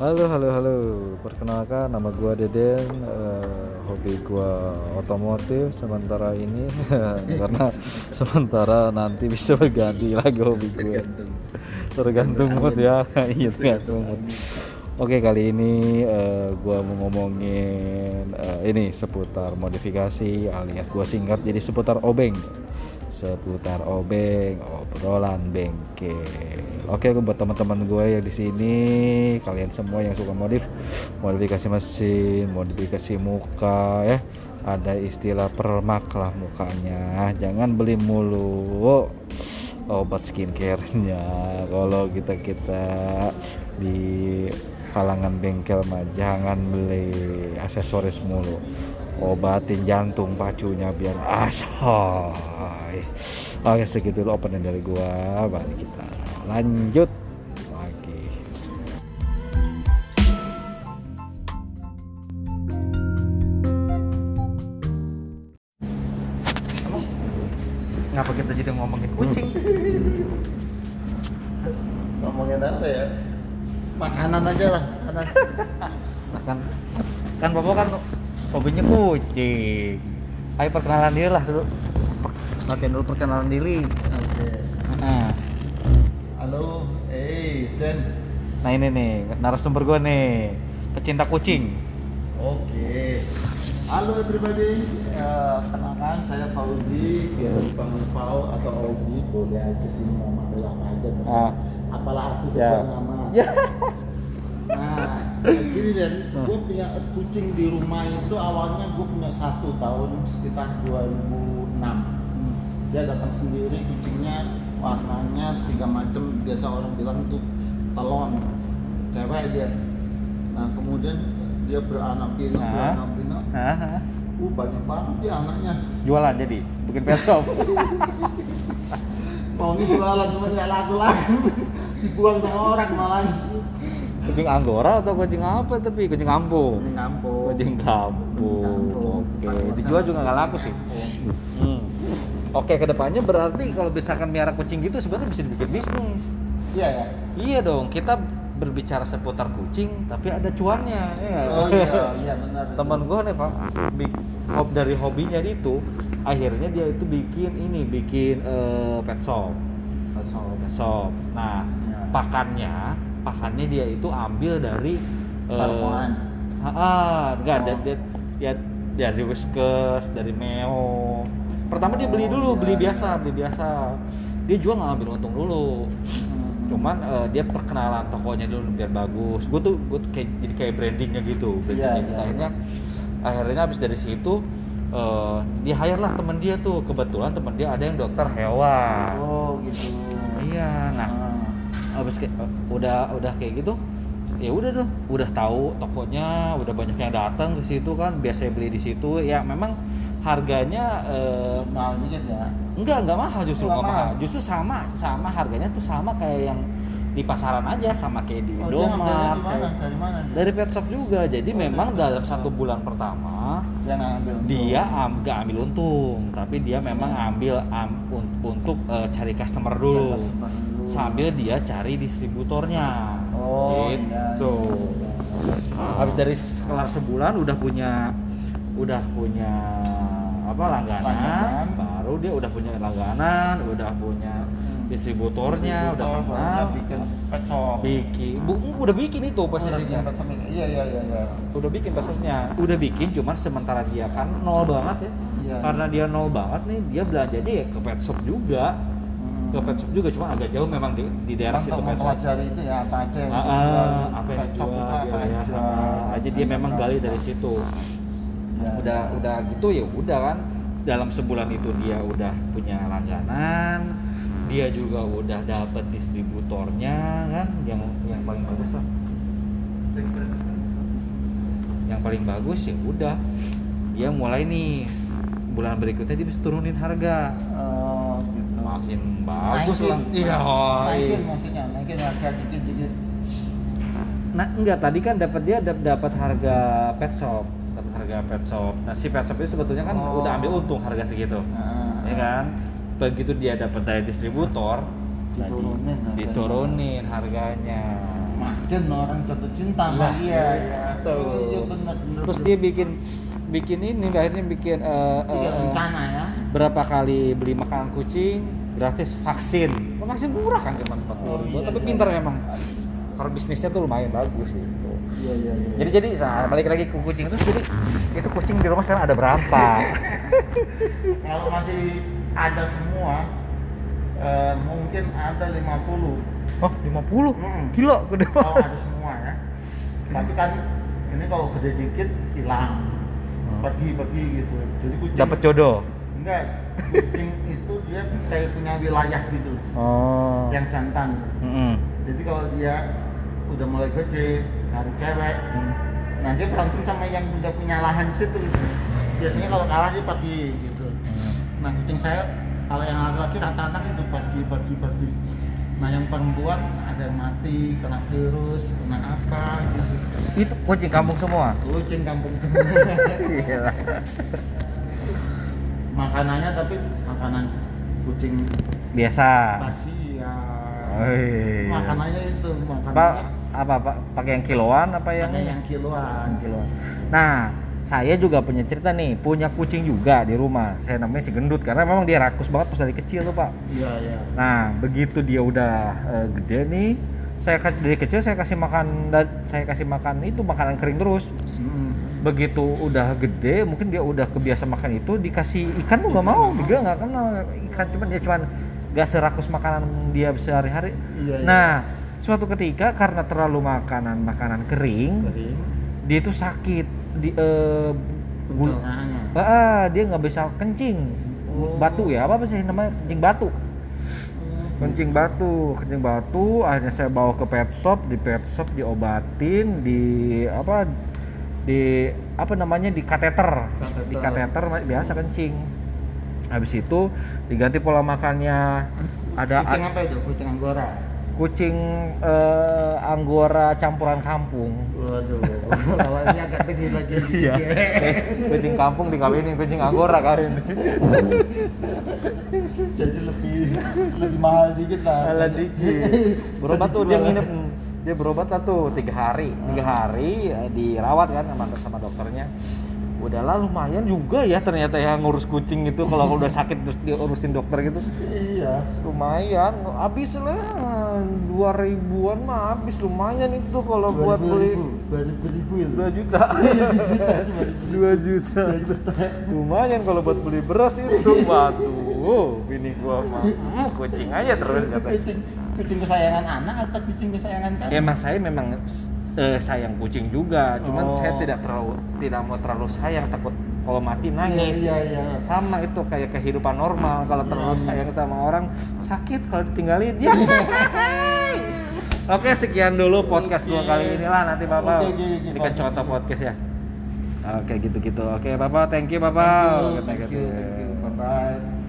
Halo, halo, halo. Perkenalkan, nama gua Deden. Eh, hobi gua otomotif. Sementara ini, karena sementara nanti bisa berganti lagi hobi gue. Tergantung mood ya. Iya, tergantung mood. Oke, kali ini eh, gua mau ngomongin eh, ini seputar modifikasi alias gua singkat jadi seputar obeng seputar obeng obrolan bengkel. Oke buat teman-teman gue yang di sini. Kalian semua yang suka modif modifikasi mesin modifikasi muka ya. Ada istilah permak lah mukanya. Jangan beli mulu. Obat skincare-nya. Kalau kita kita di kalangan bengkel mah jangan beli aksesoris mulu obatin jantung pacunya biar asoy. Oke segitu dulu opening dari gua. Balik kita lanjut lagi. Ngapa kita jadi ngomongin kucing? Ngomongin apa ya? Makanan aja lah makanan. Nah kan kan bapak kan hobinya kucing. Ayo perkenalan diri lah dulu. Latihan dulu perkenalan diri. Oke. Nah, halo. Eh Jen nah ini nih narasumber gue nih. Pecinta kucing. Oke. Halo everybody. Ya, kenalkan saya Fauzi biar dipanggil Fau atau Auzi boleh aja sih nama apa aja terserah. Ah. apalah arti Ya. sebuah nama. Ya. kayak gini Jen gue punya kucing di rumah itu awalnya gue punya satu tahun sekitar 2006 dia datang sendiri kucingnya warnanya tiga macam biasa orang bilang itu telon. Cewek dia. Nah kemudian dia beranak pinak beranak pinak. Uh banyak banget dia anaknya. Jualan jadi? Bikin pet shop? Mau jualan cuma nggak laku laku dibuang sama orang malah kucing anggora atau kucing apa tapi kucing kampung ini ngampung kucing kampung Kampung. oke dijual juga nggak laku sih Hmm. Oke, ke depannya berarti kalau misalkan miara kucing gitu sebenarnya bisa dibikin bisnis. iya ya Iya dong, kita berbicara seputar kucing, tapi ada cuannya. Ya. oh iya iya benar Teman gue nih pak, hob dari hobinya itu, akhirnya dia itu bikin ini, bikin eh, pet shop, Betul. pet shop. Nah, Ya. pakannya, pakannya dia itu ambil dari eh, Karmoan. ah, ah, enggak, Oh. da- da- ya dari Whiskas, dari Meo. Pertama dia beli Oh, dulu, iya, beli iya. biasa, beli biasa. Dia jual nggak ambil untung dulu. Hmm. Cuman eh, dia perkenalan tokonya dulu biar bagus. Gue tuh gue kayak jadi kayak brandingnya gitu. Brandingnya Iya, gitu. iya. Akhirnya akhirnya habis dari situ eh dia hire lah temen dia tuh. Kebetulan temen dia ada yang dokter hewan. oh gitu Iya, nah Ah. Habis kayak eh, udah udah kayak gitu ya udah tuh udah tahu tokonya udah banyak yang datang ke situ kan biasa beli di situ ya memang harganya eh, mahal dikit ya? Enggak enggak mahal justru Nggak enggak mahal. mahal. justru sama sama harganya tuh sama kayak yang di pasaran aja sama kayak di oh, Indomaret. di mana? Dari mana dari pet shop juga. Jadi Oh, memang dari dalam satu bulan pertama dia ngambil dia am, gak ambil untung. Tapi dia memang Hmm. ambil am, un- untuk eh, cari customer dulu. Customer. dulu. Sambil dia cari distributornya Oh, gitu iya, iya, habis dari kelar sebulan udah punya udah punya apa langganan, Langganan. baru dia udah punya langganan udah punya Hmm. distributornya udah Distributor, kenal barunya bikin pet shop bikin bu, udah bikin itu udah ini. iya iya iya iya udah bikin pasarnya udah bikin cuman sementara dia kan nol banget ya Iya. karena dia nol banget nih dia belanjanya ya ke pet shop juga. Ke pet shop juga cuma agak jauh memang di, di daerah situ pet shop. mempelajari itu ya apa aja yang Ah, dijual ah, apa yang pet shop dijual itu apa ya, ya, aja ah, aja dia memang gali dari situ. Ya. udah udah gitu ya udah kan dalam sebulan itu dia udah punya langganan dia juga udah dapet distributornya kan yang yang paling bagus lah. Yang paling bagus ya udah dia mulai nih bulan berikutnya dia bisa turunin harga. Gitu. Makin bagus Naikin. lah. Iya naikin maksudnya naikin harga dikit dikit. Nah enggak tadi kan dapat dia dap- dapat harga pet shop. Dapat harga pet shop. Nah si pet shop itu sebetulnya kan Oh. udah ambil untung harga segitu. Nah, ya kan? Begitu dia dapat dari distributor Diturunin harganya. diturunin harganya. Yakin orang jatuh cinta sama Nah, dia ya. tuh. oh, iya benar benar terus dia bikin bikin ini akhirnya bikin Iya, eh, rencana ya. berapa kali beli makanan kucing gratis vaksin. Vaksin murah kan cuma empat Oh, iya, tapi iya. pintar memang. Kalau bisnisnya tuh lumayan bagus gitu. Iya iya iya. Jadi jadi nah, balik lagi ke kucing itu jadi itu kucing di rumah sekarang ada berapa? Kalau masih ada semua eh, mungkin ada 50 oh 50 Mm. gila gede kalau banget. ada semua ya. Tapi kan ini kalau gede dikit hilang. Pergi pergi gitu. Jadi kucing dapat jodoh? Enggak kucing itu dia kayak punya wilayah gitu. Oh. Yang jantan. Mm-mm. jadi kalau dia udah mulai gede nyari cewek nah dia berantem sama yang udah punya lahan situ biasanya kalau kalah dia pergi gitu. Nah kucing saya kalau yang laki-laki rata-rata itu pergi pergi pergi. Nah yang perempuan ada yang mati kena virus kena apa gitu. Itu kucing kampung semua? Kucing kampung semua. makanannya tapi makanan kucing biasa. Persia Oi. makanannya itu makanannya. Apa pak? Pakai yang kiloan apa yang pakai yang kiloan kiloan. Nah saya juga punya cerita nih punya kucing juga di rumah. Saya namanya si gendut karena memang dia rakus banget pas dari kecil tuh pak. Iya iya. Nah begitu dia udah eh, gede nih saya dari kecil saya kasih makan saya kasih makan itu makanan kering terus. Mm. Begitu udah gede mungkin dia udah kebiasa makan itu dikasih ikan tuh nggak mau dia nggak kenal ikan cuman dia cuman gak serakus makanan dia sehari-hari Iya, iya. nah suatu ketika karena terlalu makanan makanan kering Kering. dia itu sakit di eh, bul- Pencernaan. Ah, dia nggak bisa kencing Oh. batu ya apa sih namanya kencing batu kencing batu kencing batu akhirnya saya bawa ke pet shop di pet shop diobatin di apa di apa namanya di kateter Kateter. di kateter biasa kencing habis itu diganti pola makannya ada Kucing apa itu? Kucing anggora. kucing eh, anggora campuran kampung Waduh, ini agak tinggi lagi. Iya. kucing kampung dikawinin kucing anggora kawin Jadi lebih lebih mahal dikit lah. Ala dikit. Berobat tuh dia nginep dia berobat lah tuh tiga hari. Tiga hari eh, dirawat kan sama sama dokternya. Udahlah lumayan juga ya ternyata ya ngurus kucing itu kalau udah sakit terus diurusin dokter gitu. Iya. lumayan habis lah. Dua ribuan mah habis lumayan itu kalau buat beli. dua juta. Dua juta lumayan kalau buat beli beras itu. Waduh bini gua mah "Hmm, kucing aja terus kata Kucing kesayangan anak atau kucing kesayangan kamu? emang saya memang eh, sayang kucing juga cuman Oh. saya tidak terlalu tidak mau terlalu sayang takut kalau mati nangis Iya iya. iya. sama itu kayak kehidupan normal kalau terlalu Iya, iya. sayang sama orang sakit kalau ditinggalin ya Oke sekian dulu podcast gua kali ini lah nanti bapak Oke, ini kan contoh podcast ya Oke gitu gitu oke bapak thank you bapak Thank you, thank you, thank you. Bye bye.